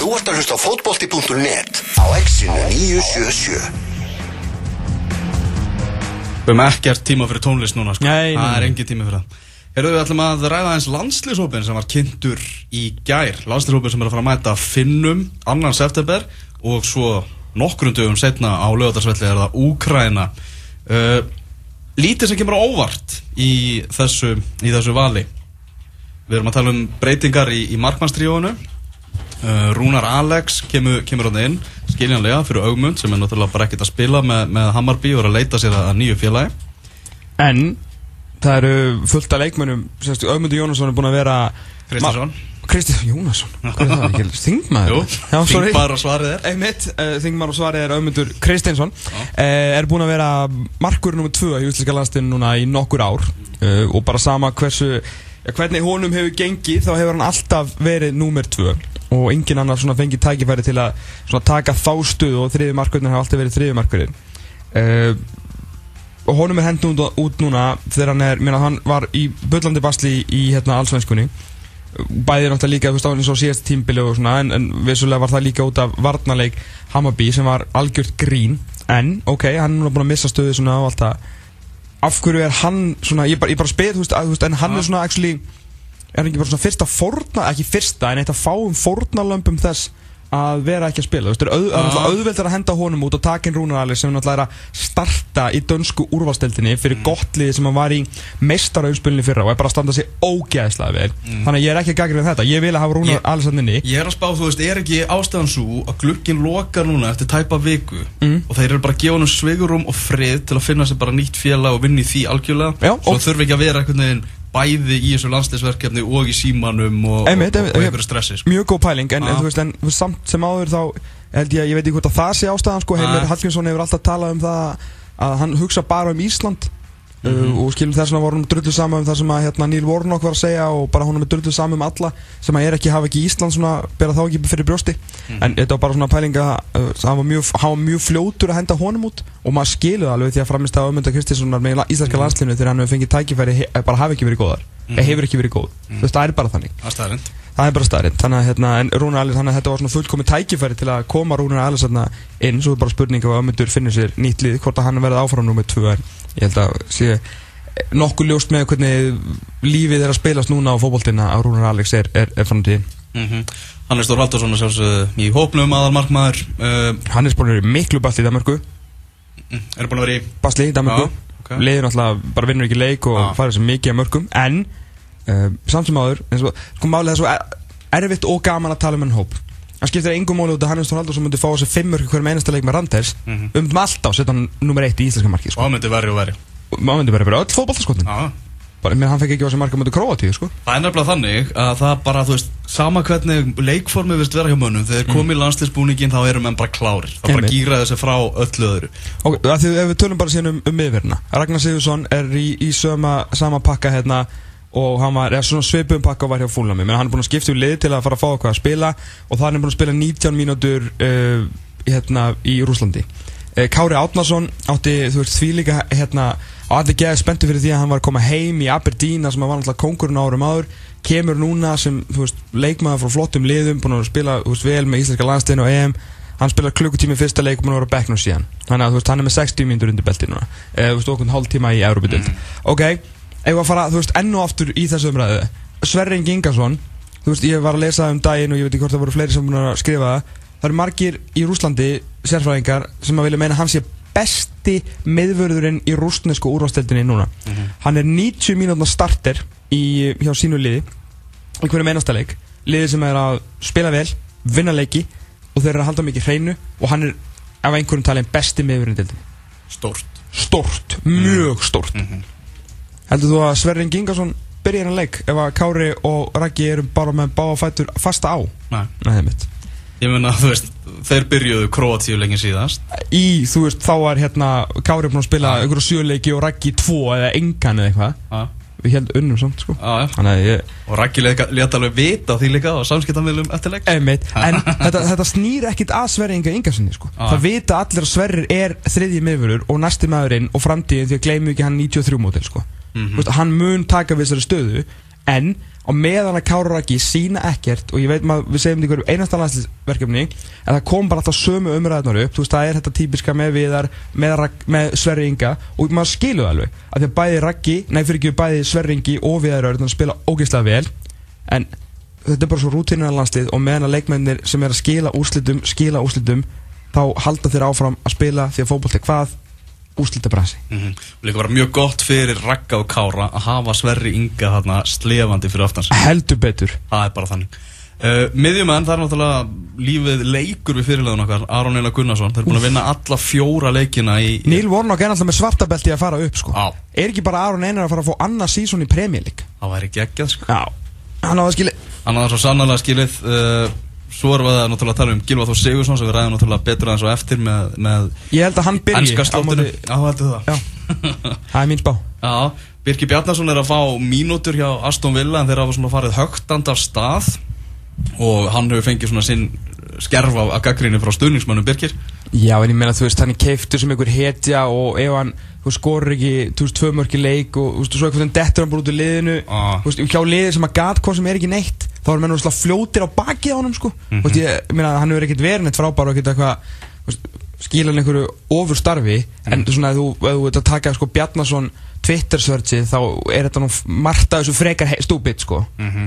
Þú ert að hlusta á fótbolti.net á exinu 977 Við erum ekkert tíma fyrir tónlist núna sko. Nei, nei, Það er engin tíma fyrir það. Herðu við ætlum að ræða eins landslýshópin sem var kynntur í gær. Landslýshópin sem er að fara að mæta Finnum annan september og svo nokkrum dögum setna á lögadagsvelli er það Úkraina uh, Lítið sem kemur á óvart í þessu, í þessu vali. Við erum að tala um breytingar í, í markmannstríónu uh, Rúnar Alex kemur, kemur hann inn skiljanlega fyrir augmund sem er náttúrulega bara ekkert að spila með, með Hammarby og er að leita sér að nýju félagi En það eru fullt af leikmönnum Ögmundur Jónasson er búin að vera. Kristinsson Jónasson? Þingmaður? Þingmaður og svarið er Einmitt, uh, Þingmaður og svarið er Ögmundur Kristinsson uh, Er búin að vera markur nr. 2 í útlæska landstinu núna í nokkur ár Og bara sama hversu Hvernig honum hefur gengið Þá hefur hann alltaf verið nr. 2 Og engin annar svona fengið tækifæri til að svona taka þá stuð Og þriði markurinn hafa alltaf verið þriði markurinn uh, og honum er hend út, út núna þegar hann er, mér hann var í bullandi basli í, hérna allsvenskunni. Bæði náttúrulega líka, þú veist, á eins og síðast tímbili og svona, en, en vissulega var það líka út af varnarleik Hammarby sem var algjört grín, en, ok, hann er núna búin að missa stöðu svona á allt það af hverju er hann svona, ég bara, ég bara spyr, þú veist, að, þú veist, en hann er svona actually, er hann ekki bara svona fyrsta fórna, ekki fyrsta, en eitt að fáum fórnalömpum þess að vera ekki að spila, þú veist, það er auð, það er náttúrulega auðvelt að henda honum út og taka inn Rúnar Alli sem náttúrulega er að starta í dönsku úrvalsteldinni fyrir gott liði sem hann var í meistaraumspilni fyrra og er bara að standa sig ógeðslega vel. Þannig að ég er ekki að gaggrina þetta, ég vil að hafa Rúnar Alli sann inni. Ég er að spá, þú veist, er ekki ástæðan svo að glukkin lokar núna eftir tæpa viku Mm. og þeir eru bara að gefa hann sveigurum og frið til að finna sér bara nýtt félag og vinna í því algjörlega? Já, svo þurfi ekki að vera bæði í þessu landsleisverkefni og í símanum og, Einmitt, og, og einmitt. einhverju stressi sko. mjög góð pæling en, en, þú veist, en samt sem áður þá held ég, ég veit ekki hvort að það sé ástæðan sko, Heimir. Hallgrímsson hefur alltaf talað um það að hann hugsa bara um Ísland Mhm. uh, og skilum þess vegna voru hann drullu saman um það sem að hérna, Neil Warnock var að segja og bara hún er drullu saman um alla sem að er ekki, hafa ekki Ísland svona, bera þá ekki fyrir brjósti Mhm. en þetta var bara svona pæling að uh, hann, var mjög, mjög fljótur að henda honum út og maður skilur það alveg því að framist að Ömunda Kristinssonar með íslenska Mhm. landslinu þegar hann hefur fengið tækifæri bara hafi ekki verið góðar mm. hefur ekki verið góð, veist það er bara þannig. Það er er bara staðrind, þannig að hérna, en Rúnar Allis, þannig að þetta var svona fullkomið tækifæri til að koma Rúnar Allis hérna inn, svo er bara spurning ef Ömmundur finnir sér nýtt lið, hvort að hann verði áfram nummið tvö, en ég held að sé nokkuð ljóst með hvernig lífið er að spilast núna á fótboltina að Rúnar Alex er, er, er framtíðin. mm Hannes Þór Haldursson er sjálfsögðu í hópnum aðalmarkmaður uh, Hann er spórnir í miklu basli í Danmarku, er búin að vera í basli í Danmarku, Já, ok. liður náttúrulega bara vinnur ekki leik og Já. farið sem mikið af mörgum, en uh, samt sem áður, eins og, sko málið er svo er, erfitt og gaman að tala um enn hóp. Það skiptir engum máli út að Hannes Þór Haldursson myndi fá þessi fimm mörg hverjum einasta leik með Randers, Mhm. um um alltaf setja hann nummer eitt í íslenska marki, og sko. hann myndi verri og verri Maður myndi bara vera öll fótballtaskotin. Já Bara, menn hann fekk ekki á þessi marka mútið Króatíu, sko. Það er nefnilega þannig að það bara, þú veist, sama hvernig leikformið vist vera hjá mönnum, þegar þeir komi í landslisbúningin þá eru menn bara klárir. Það bara gýra þessi frá öllu öðru. Ok, að því við tölum bara síðan um, um miðverðina Ragnar Sigursson er í, í söma, sama pakka hérna og hann var, eða svona svipum pakka og var hjá fúlnami menn hann er búinn að skipta um lið til að fara að fá eitthvað að spila og það er búinn að spila 19 mínútur uh, hérna í Rúslandi uh, Kári Átnason átti þú veist því líka hérna á allir geði spenntu fyrir því að hann var að koma heim í Aberdeen sem var náttúrulega kongurinn árum áður. Kemur núna sem veist leikmaður frá flottum liðum búinn að spila veist vel með íslenska landstegin og EM. Hann spilar klukkutími fyrsta leik og búinn að vera bekknum síðan. Þannig að veist hann er með 60 mínútur undir belti núna. Eða veist okkur hálf tíma í Európa-dild ok, ef við fara þú veist enn og aftur í þessu umræðu. Sverri Ingi Ingarsson ég var að lesa um daginn og ég veit ekki hvort það voru fleiri sem búin að skrifa það. Það eru margir í Rúslandi sérfræðingar sem að vilja meina að hann sé besti miðvörðurinn í rústnesku úrvasteldinni núna. Hann er 90 mínútna starter í, hjá sínu liði í hverju meinasta leik. Liði sem er að spila vel, vinna leiki og þeir eru að halda mikið hreinu og hann er af einhverjum talin besti deildinni. Stórt. stort, mjög stort heldur þú að Sverri Ingi Ingarsson byrja hennar leik ef að Kári og Raggi eru bara með báða fætur fasta á? Nei. Nei, það er mitt Ég meina, þú veist, þeir byrjuðu Kroatíu lengi síðast. í, þú veist, þá var hérna Kári búinn að spila einhverju sjöleiki og Raggi tvo eða engan eða eitthvað Já, við heldum unnum samt, sko já, já. ég Og Raggi leta alveg vita því líka á samskiptamilum eftir leik. Einmitt, en þetta, þetta snýr ekkit að Sverri Inga Ingarssoni sko. Ah. Það vita allir að Sverrir er þriðji miðvörur og næsti maðurinn og framtíðin því að gleymu ekki hann 93 mótil sko. Mhm. Þú veist, Hann mun taka við þessari stöðu en á meðan að Kára Raki sína ekkert og ég veit maður, við segjum þetta í hverju einasta landslisverkefni en það kom bara alltaf sömu umræðnar upp. Þú veist það er þetta típiska með viðar með, með Sverri Inga. Og maður skilu það alveg að því að bæði Raki, nei fyrir ekki bæði Sverri Ingi og viðar Örn spila ógeðslega vel. En þetta er bara svo rútínunar landslið og meðan að leikmennir sem er að skila úrslitum skila úrslitum þá halda þeir áfram að spila því að fótbolt er úrslitabrasi Mhm. Og líka bara mjög gott fyrir Ragga og Kára að hafa Sverri Inga þarna slefandi fyrir aftan sig heldur betur Það er bara þannig uh, Miðjumenn, það er náttúrulega lífið leikur við fyrirleðun okkar Aron Einar Gunnarsson, þeir eru búin að vinna alla fjóra leikina í Neil Warnock er alltaf með svartabelti að fara upp sko. Já. Er ekki bara Aron Einar að fara að fá annað sísón í League? Það væri geggjað sko Hann á það hafði svo sannlega skilið uh, Svo erum við að náttúrulega tala um Gilva Þór Sigursson sem við ræðum náttúrulega betur aðeins og eftir með, með Ég held að hann byrji á móti- Já, heldur það. Það er mín spá. Já, Birki Bjarnason er að fá mínútur hjá Aston Villa en þeir hafa svona farið högtand af stað. Og hann hefur fengið svona sinn skerf af, gaggrinni frá stuðningsmönnum Birkir. Já, en ég meina, þú veist, hann er keiftur sem einhver hetja og ef hann, þú skorur ekki, þú veist, tvö mörki leik og þú veist, svo eitthvað dettur hann bara út úr liðinu. Ah. Þú veist, hjá liði sem að gat hvað sem er ekki neitt þá er menn svona fljótir á bakið á honum, sko. Þú veist, ég, meina, hann hefur ekkert verið neitt frábær og ekkert eitthvað, skila hann einhverju ofur starfi en svona, ef þú, þú veit að taka, sko, Bjarnason Twitter-searchið, þá er þetta nú margt af þessu frekar stúbit, sko.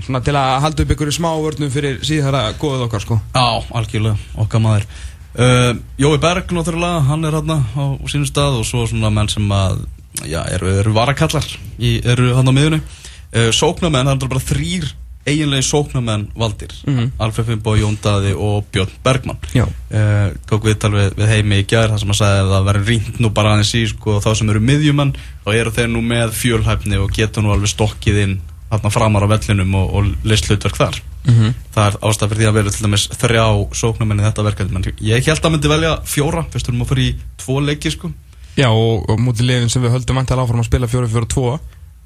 Svona til að halda upp einhverju smá vörnum fyrir síðara góðið okkar, sko. Já, algjörlega, okkar maður. Uh, Jói Berg náttúrulega, hann er hann á sínum stað og svo svona menn sem að já, eru, eru varakallar í, eru hann á miðunni uh, Sóknamenn, það er bara þrýr eiginlega sóknamenn valdir Mhm. Alfred Fimbo, Jón Daði og Björn Bergmann Já. uh, Tók viðtal við, við heimi í gær þar sem að sagði að það verður rýnt nú bara aðeins í sko, þá sem eru miðjumenn og eru þeir nú með fjölhæfni og geta nú alveg stokkið inn þarna framar á vellinum og, og list hlutverk þar Mhm. það er ástæð fyrir því að vera til dæmis þrjá sóknarmenn í þetta verkefni ég held að myndi velja fjóra fyrst erum að fyrir í tvo leiki sko Já, og, og mútið liðin sem við höldum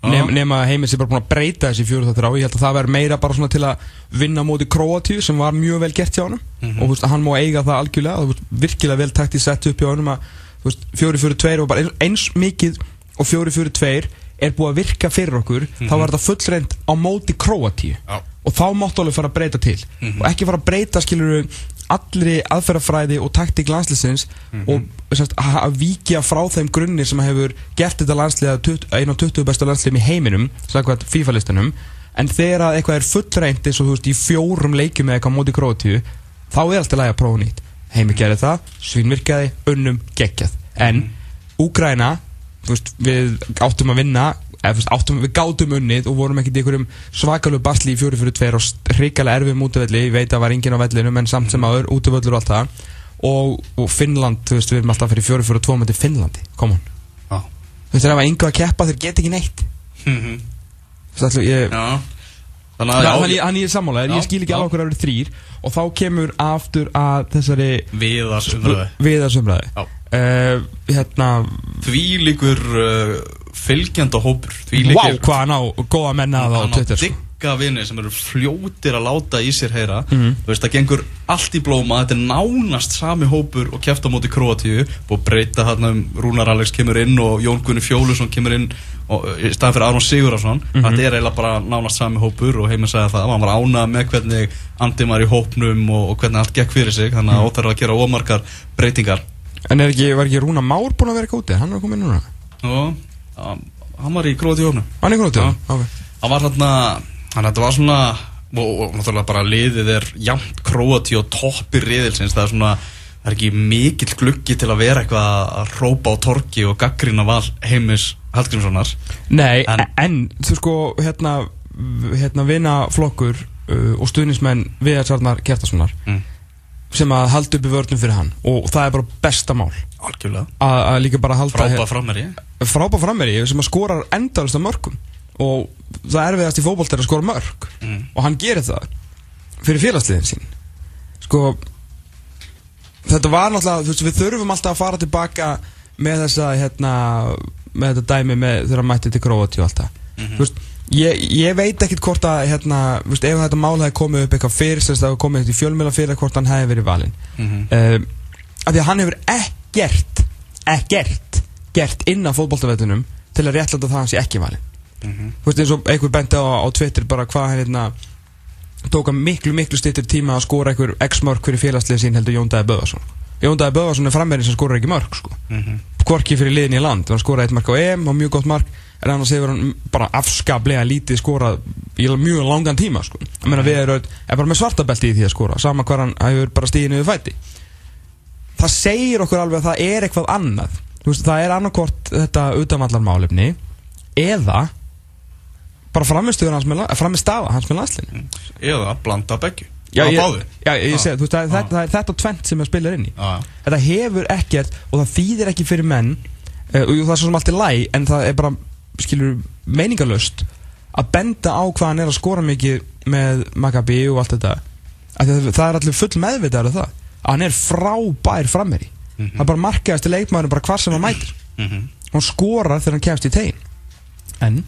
vantilega áfram að spila 4-4-2 Já. Nef, nema að heimið sé bara búin að breyta þessi 4-3 ég held að það verður meira bara svona til að vinna móti Kroatíu sem var mjög vel gert hjá honum. Og þú veist, hann má eiga það algjörlega. Og þú veist, virkilega vel takt í sett upp hjá að þú veist, 4-4-2 og bara eins, mikið og 4-4-2 er búið að virka fyrir okkur þá var þetta fullreind á móti Kroatíu Já. og þá máttu alveg fara að breyta til. Og ekki fara að breyta skilur allri aðferðafræði og taktík landsliðsins og sérst, að víkja frá þeim grunni sem hefur gert þetta landslið einu af 20 bestu landsliðum í heiminum sagði FIFA-listanum. En þegar að eitthvað er fullreint eins og þú veist í fjórum leikjum eða eitthvað móti krótíu þá er alltaf lægi að prófa nýtt. Heimi gerði það, svínvirkjaði, unnum, geggjað. En Úgræna þú veist, við áttum að vinna áttum, við gátum unnið og vorum ekkert í einhverjum svakalegu basli í 4-4-2 og hrikalega erfið mútuvelli, ég veit að var enginn á vellinu en samt sem aður, útuvöllur og allt það. Og, og Finnland, þú veist, við erum alltaf fyrir 4-4-2 með til Finnlandi, come on. Já. þú veist, ef að yngu að keppa þeir get ekki neitt. Mhm. þú veist, ég, Já. Þannig að hann, hann er sammálaðir, Já, ég skil ekki alveg okkur að vera þrýr og þá kemur aftur að þessari Viðars umræði viðarsumræði Já. uh, hérna, Því líkur uh, fylgjanda hópur wow, hvað hann á góða menna á Hann á Twitter sko. digga vini sem eru fljótir að láta í sér heyra Mhm. Þú veist, það gengur allt í blóma Þetta er nánast sami hópur og kefta á móti Kroatíu og breyta þarna um Rúnar Alex kemur inn og Jón Gunni Fjólusson kemur inn og, í staðan fyrir Aron Sigurðarsson Mhm. Þetta er eiginlega bara nánast sami hópur og heiminn sagði það, hann var ánað með hvernig Andi var í hópnum og, og hvernig allt gekk fyrir sig þannig Mhm. að óþarf að gera ómarkar breytingar En er ekki, var ekki Rúna Már búinn að vera úti? Hann er komið núna ja, hann var í Kroatíu hópnum Hann er úti? Já. ok Það var þannig að þetta var svona og, og náttúrulega bara liðið er jafnt króati og toppi riðilsins það er svona, það er ekki mikill gluggi til að vera eitthvað að rópa á torki og gaggrina val heimis Hallgrímssonar Nei, en, En- þú sko, hérna, hérna vinaflokkur uh, og stuðnismenn Viðarsarnar Kjartasonar Mm. sem að halda upp í vörnum fyrir hann og það er bara besta mál algjörlega, að, líka bara halda frábæð frammeri frábæð frammeri sem að skorar endalist af mörgum. Og það erfiðast í fótbolt er að skora mörg. Mm. og hann gerir það fyrir félagsliðin sín. Sko þetta var náttúrulega, veist, við þurfum alltaf að fara tilbaka með þessa hérna, með þetta dæmi með hann mætti til Króati og allt það. Þú veist, ég, ég veit ekkit hvort að hérna, veist, ef þetta mál hefði komið upp eitthvað fyrst, þess að það hefði komið eitthvað í fjölmjöla fyrir hvort hann hefði verið valinn. Mhm. um, af því að hann hefur ekkert ekkert gert inn á fótboltavellinum til að réttlæta það að hann sé ekki valinn. Þú veist eins og einhver benti á, á Twitter bara hvað hérna tók að miklu, miklu stýttir tíma að skora einhver x-mörk fyrir félagslega sín heldur Jón Dæði Böðarsson Jón Dæði Böðarsson er frammeirinn sem skora ekki mörk sko. Hvorki fyrir liðin í land hann skoraði eitt mark á EM og mjög gott mark en annars hefur hann bara afskaplega lítið skorað í mjög langan tíma sko. ég meina við erum er bara með svartabelti í því að skora sama hvar hann hefur bara stíðið niður fæti það segir okkur alveg að það er eitthvað annað. Veist, það er annarkort þetta utanvallarmálefni eða bara framistuður hans með, la- framistafa hans með landslinu Eða blanda begju Já, ég, já, ég Já. segi, veist, það, er þetta, það er þetta tvent sem að spila inn í. Já. Þetta hefur ekkert og það þýðir ekki fyrir menn uh, og það er svo sem allt er læg en það er bara, skilur, meiningalöst að benda á hvað hann er að skora mikið með Maccabi og allt þetta. Af því að það er allir full meðvitaður af það að hann er frábær frammeri það er bara markaðasti leikmaður bara hvar sem hann mætir. Mhm. hann skorar þegar hann kemst í tegin en?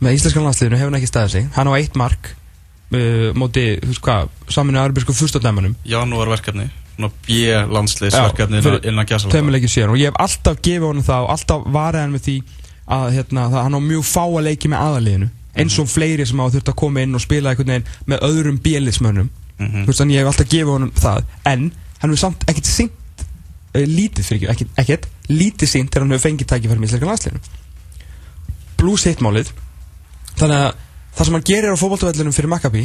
Með íslenskan landsliðinu hefur hann ekki staðið sig. Hann á eitt mark uh, móti, þú veist hvað, saminu arbísku fyrstadæmanum Janúar verkefni. Svona B-landsliðsverkefni Já, fyrir innan gæsala og ég hef alltaf gefið honum það og alltaf varðið hann með því að hérna, það, hann á mjög fáa leiki með aðaliðinu eins og fleiri sem hafa þurft að koma inn og spila einhvern veginn með öðrum bílismönnum Mhm. þú veist þannig ég hef alltaf gefið honum það. En hann hefur samt ekkert sínt uh, lítið fyrir ekki, ekkert, ekkert lítið sínt þegar hann hefur fengið tækifæri með íslenska landsliðinu. Blues hittmálið þannig að það sem hann gerir á fótboltavellunum fyrir Maccabi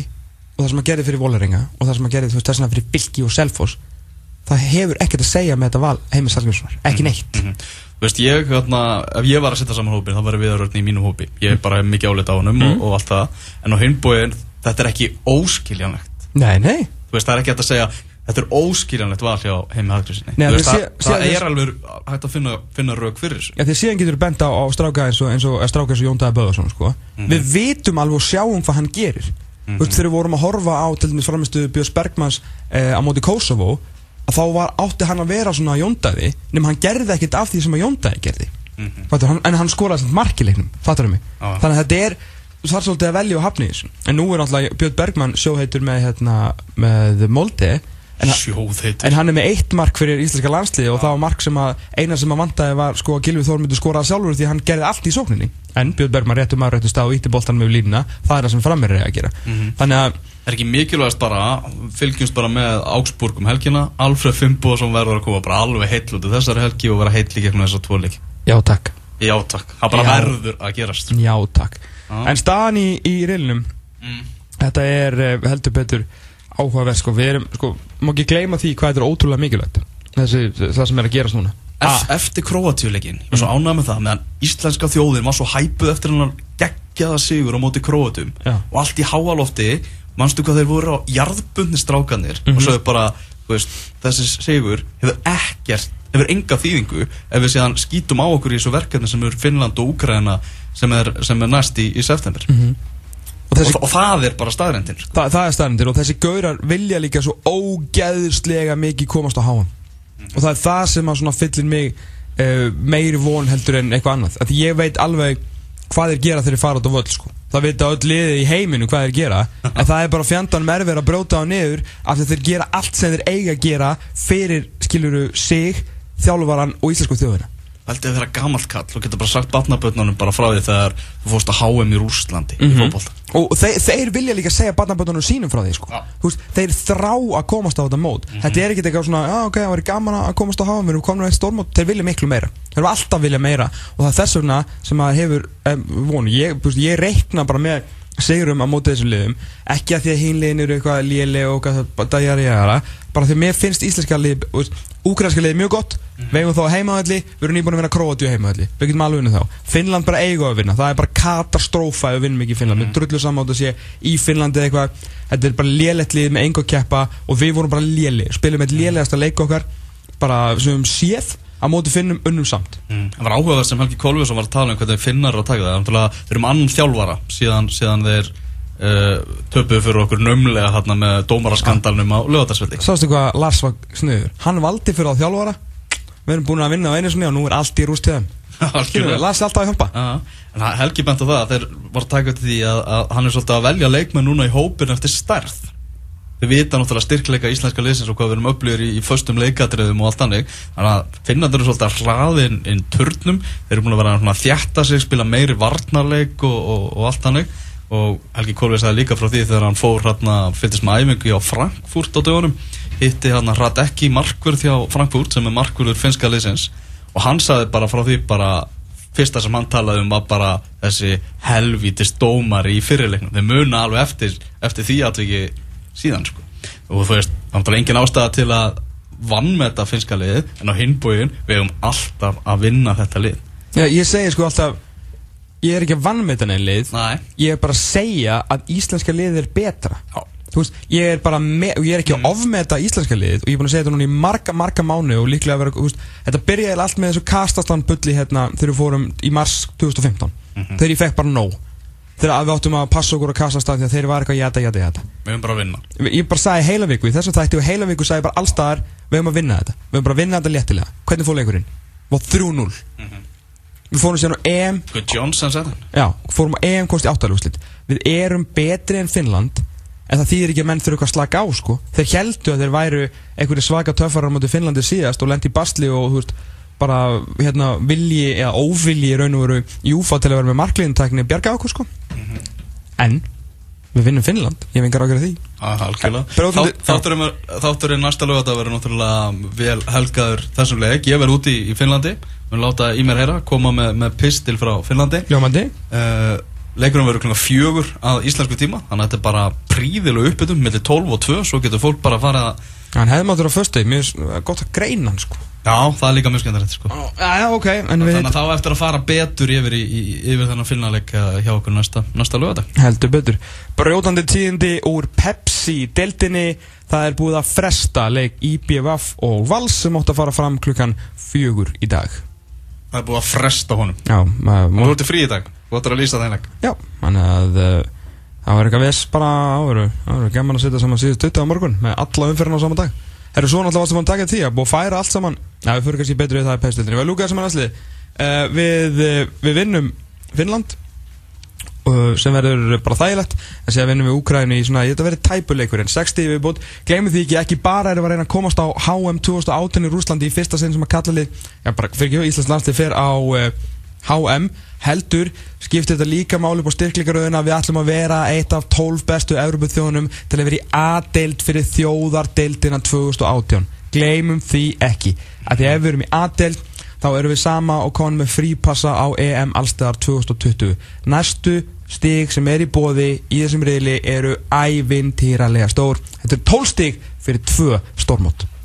og það sem hann gerir fyrir Volaringa og það sem hann gerir þú veist þess vegna fyrir Bilki og Selfoss það hefur ekkert að segja með þetta val Heimis Hallgrímssonar, ekki neitt. Mhm. Þú veist, ég, hérna, ef ég var að setja saman hópin þá var við að í mínu hópi. Ég er bara mikið álita á honum Mhm. og, og allt það. En á hinbóin, þetta er ekki óskiljanlegt. Nei, nei, Þú veist, það er ekki hægt að segja Þetta er óskiljanlegt val hjá heimi þið það, það sé- er alveg hægt að finna, finna rauk fyrir þessu. Já, því síðan getur bent á, á stráka eins og, eins og, stráka eins og Jón Daði Böðarsson sko. Við vitum alveg og sjáum hvað hann gerir. Þú veist, þegar við vorum að horfa á til dæmis framistu Björns Bergmans eh, á móti Kosovo að þá var, átti hann að vera svona Jón Daði nema hann gerði ekkert af því sem Jón Daði gerði. Fattur, hann, en hann skoraði samt markileiknum, fattur mig? Já. Þannig að þetta er, þú þarf svolítið að velja og þessu. En nú er náttúrulega Björn Bergman sjóheitur með, hérna, með Molde en, En hann er með eitt mark fyrir íslenska landsliði og það var mark sem að eina sem að vantaði var sko að Gilvi Þór myndi skoraða sjálfur því að hann gerði allt í sókninni. En Björn Bergman réttum maður réttum stað og ítti boltan með línuna. Það er það sem frammeir er að gera þannig að Er ekki mikilvægast bara, fylgjumst bara með Augsburg um helgina? Alfred Fimboðsson verður að koma bara alveg heill út af þessari helgi og vera heill í gegnum þessar tvo leiki. Já takk. Já takk, það bara Já. verður að gerast. Já takk. Já. en staðan í, í rilinum Mm. þetta er eh, heldur betur áhugaverð sko við erum sko má ekki gleyma því hvað þetta er ótrúlega mikilvægt þessi það sem er að gerast núna. Ef, Eftir Króatíuleikin, ég var svo ánægð með það meðan íslenska þjóðin var svo hæpuð eftir hennar geggjaða sigur á móti Króatum Já. og allt í háalofti manstu hvað þeir voru á jarðbundni strákanir Mhm. og svo er bara, veist, þessi sigur hefur ekkert, hefur enga þýðingu ef við séðan skítum á okkur í þessu verkefni sem er Finnland og Úkraina sem er, sem er næst í, í september og þessi og, og það er bara staðrendin sko. Þa, það er staðrindir og þessi gaurar vilja líka svo ógeðslega mikið komast á háan og það er það sem að svona fyllir mig uh, meiri von heldur en eitthvað annað að ég veit alveg hvað þeir gera þegar þeir fara út á völl sko. það veit öll liðið í heiminu hvað þeir gera en það er bara fjandanum erfið að bróta á niður af því að þeir gera allt sem þeir eiga að gera fyrir skiluru sig þjálfvaran og íslensku þjóðina Veldi að vera gamalt kall og geta bara sagt batnabötnunum bara frá því þegar þú fórst að HM í Rússlandi í fótbolta. Og þeir, þeir vilja líka segja barnaböndunum sínum frá því sko. Þú veist, þeir þrá að komast á þetta mót. Þetta er ekkert eitthvað svona, já ok, það var gaman að komast á háum við erum komin á eitt stórmót, þeir vilja miklu meira. Þeir eru alltaf vilja meira. Og það er þess vegna sem að hefur um, vonu, ég, ég reikna bara með sigurum á móti þessum liðum. Ekki að því að hinliðin eru eitthvað léle og eitthvað dæjari jægara bara því að mér finnst íslenska lið úkrænska lið mjög gott. Við eigum þá heimaðalli, við erum nýbúin að vinna Króatíu heimaðalli við getum alveg unnið þá. Finnland bara eiga að vinna, það er bara katastrófa ef við vinnum ekki í Finnland, við drullu saman á þetta sé í Finnlandi eða eitthvað, þetta er bara lélegt lið með enga keppa og við vorum bara léli spilum með lélegasta leik okkar bara sem við séð á móti finnum unnum samt Mm. Það var áhugavert sem Helgi Kolviðsson var að tala um hvernig finnar að taka það. Þeir eru með annan þjálfara síðan, síðan þeir uh, töpuðu fyrir okkur nömlega hérna með dómaraskandalnum á lögatarsveldi. Sástu hvað Lars var sniður? Hann valdi fyrir á þjálfara Við erum búin að vinna á einu sinni og nú er allt í rúst til þeim Lars er alltaf að hjálpa Helgi bent á það að þeir var að taka til því að, að hann er svolítið að velja leikmenn núna í hópin eftir stærð við vita náttúrulega styrkleika íslenska liðsins og hvað við erum upplýður í, í föstum leikadriðum og allt annir þannig að finnandur eru svolítið að hraðin inn turnum, þeir eru búin að vera þjætta sig, spila meiri varnarleik og, og, og allt annir og Helgi Kolvi sagði líka frá því þegar hann fór hérna, fylgist með æfingu á Frankfurt á dögunum, hitti hann að hraða ekki markverð hjá Frankfurt sem er markverður finska liðsins. Og hann sagði bara frá því bara fyrsta sem hann talaði um var bara þessi helvítist dómar í fyrirleiknum, þeir muna alveg eftir, eftir því að síðan sko. og þú veist, það er engin ástæða til að vannmeta finska lið en á hinbúin við hefum alltaf að vinna þetta lið. Já, ég segi sko alltaf ég er ekki að vannmeta neina lið. Nei. ég er bara að segja að íslenska lið er betra. Já. þú veist, ég er bara me, og ég er ekki að ofmeta íslenska lið og ég er búin að segja þetta núna í marga, marga mánu og líklega að vera, þú veist, þetta byrjaði allt með þessu kastastan bulli hérna þegar við fórum í mars 2015 þegar ég fekk bara nóg þegar við áttum að passa okkur að kastastan því að þeir var eitthvað jæta, jæta, jæta. Við hefum bara að vinna. Ég bara sagði heila viku í þessum þætti og heila viku sagði bara allstaðar við höfum að vinna þetta. Við höfum bara að vinna þetta léttilega. Hvernig fór leikurinn? var 3-0 við fórum síðan á EM. Johnson sagði já, fórum á EM komst í áttalúslit við erum betri en Finnland en það þýðir ekki að menn þurfa að slaka á sko. þeir heldu að þeir væru einhverju svaka töffarar á móti Finnlandi síðast og lendi í basli og þú veist bara hérna vilji eða óvilji í raun og veru í úfa til að vera með markliðintækni bjarga okkur sko en við vinnum Finnland, ég vengar ákveður því. Ah, algjörlega. Bróðandi- Þá- Þátturinn er- næsta lögat að vera náttúrulega vel helgaður þessum leik. Ég verð úti í, í Finnlandi, við láta í mér heyra, koma með, með pistil frá Finnlandi. Uh, leikurinn verður klokka fjögur að íslensku tíma, þannig að þetta er bara príðilega uppbytum, millir 12 og 2, svo getur fólk bara að fara hann hefði maður á föstu, mér er gott að greina hann sko Já, það er líka mjög skemmtilegt, sko. já, ok, en við Þannig að þá eftir að fara betur yfir, í, í, yfir þennan Finnlanleik uh, hjá okkur næsta, næsta lögadag. heldur betur Brjótandi tíðindi úr Pepsi Deltinni, það er búið að fresta leik IBVF og Vals sem átt að fara fram klukkan fjögur í dag Það er búið að fresta honum. Já, Og þú ert í frí í dag, þú ættir að lýsa það einleg. Já, þannig að uh, það var eitthvað viss bara áveru Það var gaman að setja saman síðust 20 á morgun með alla umferðina á sama dag Herru, svo náttúrulega varstu búin að taka því að búið að færa allt saman. Já, við fyrir kannski betur við það í pestildinni Við erum lúkað saman aðslið uh, við, uh, við vinnum Finnland uh, sem verður bara þægilegt. En séðan vinnum við Úkræni í svona, þetta verður tæpuleikurinn. 60 viðbútt, gleymið því ekki ekki bara erum við að reyna að komast á HM 2018 í Rúslandi í fyrsta sinn sem að kalla lið. Já, bara fyrir ekki, Íslands landslið fer á uh, HM heldur skiptir þetta líka máli upp á styrkleikaröðuna við ætlum að vera eitt af 12 bestu Európa þjónum til að vera í A-deild fyrir þjóðardeildina 2018 gleymum því ekki. Að því ef við erum í A-deild þá erum við sama og konum með frípassa á EM allstæðar 2020 næstu stig sem er í bóði í þessum reyli eru ævintýralega stór. Þetta er 12 stig fyrir tvö stórmót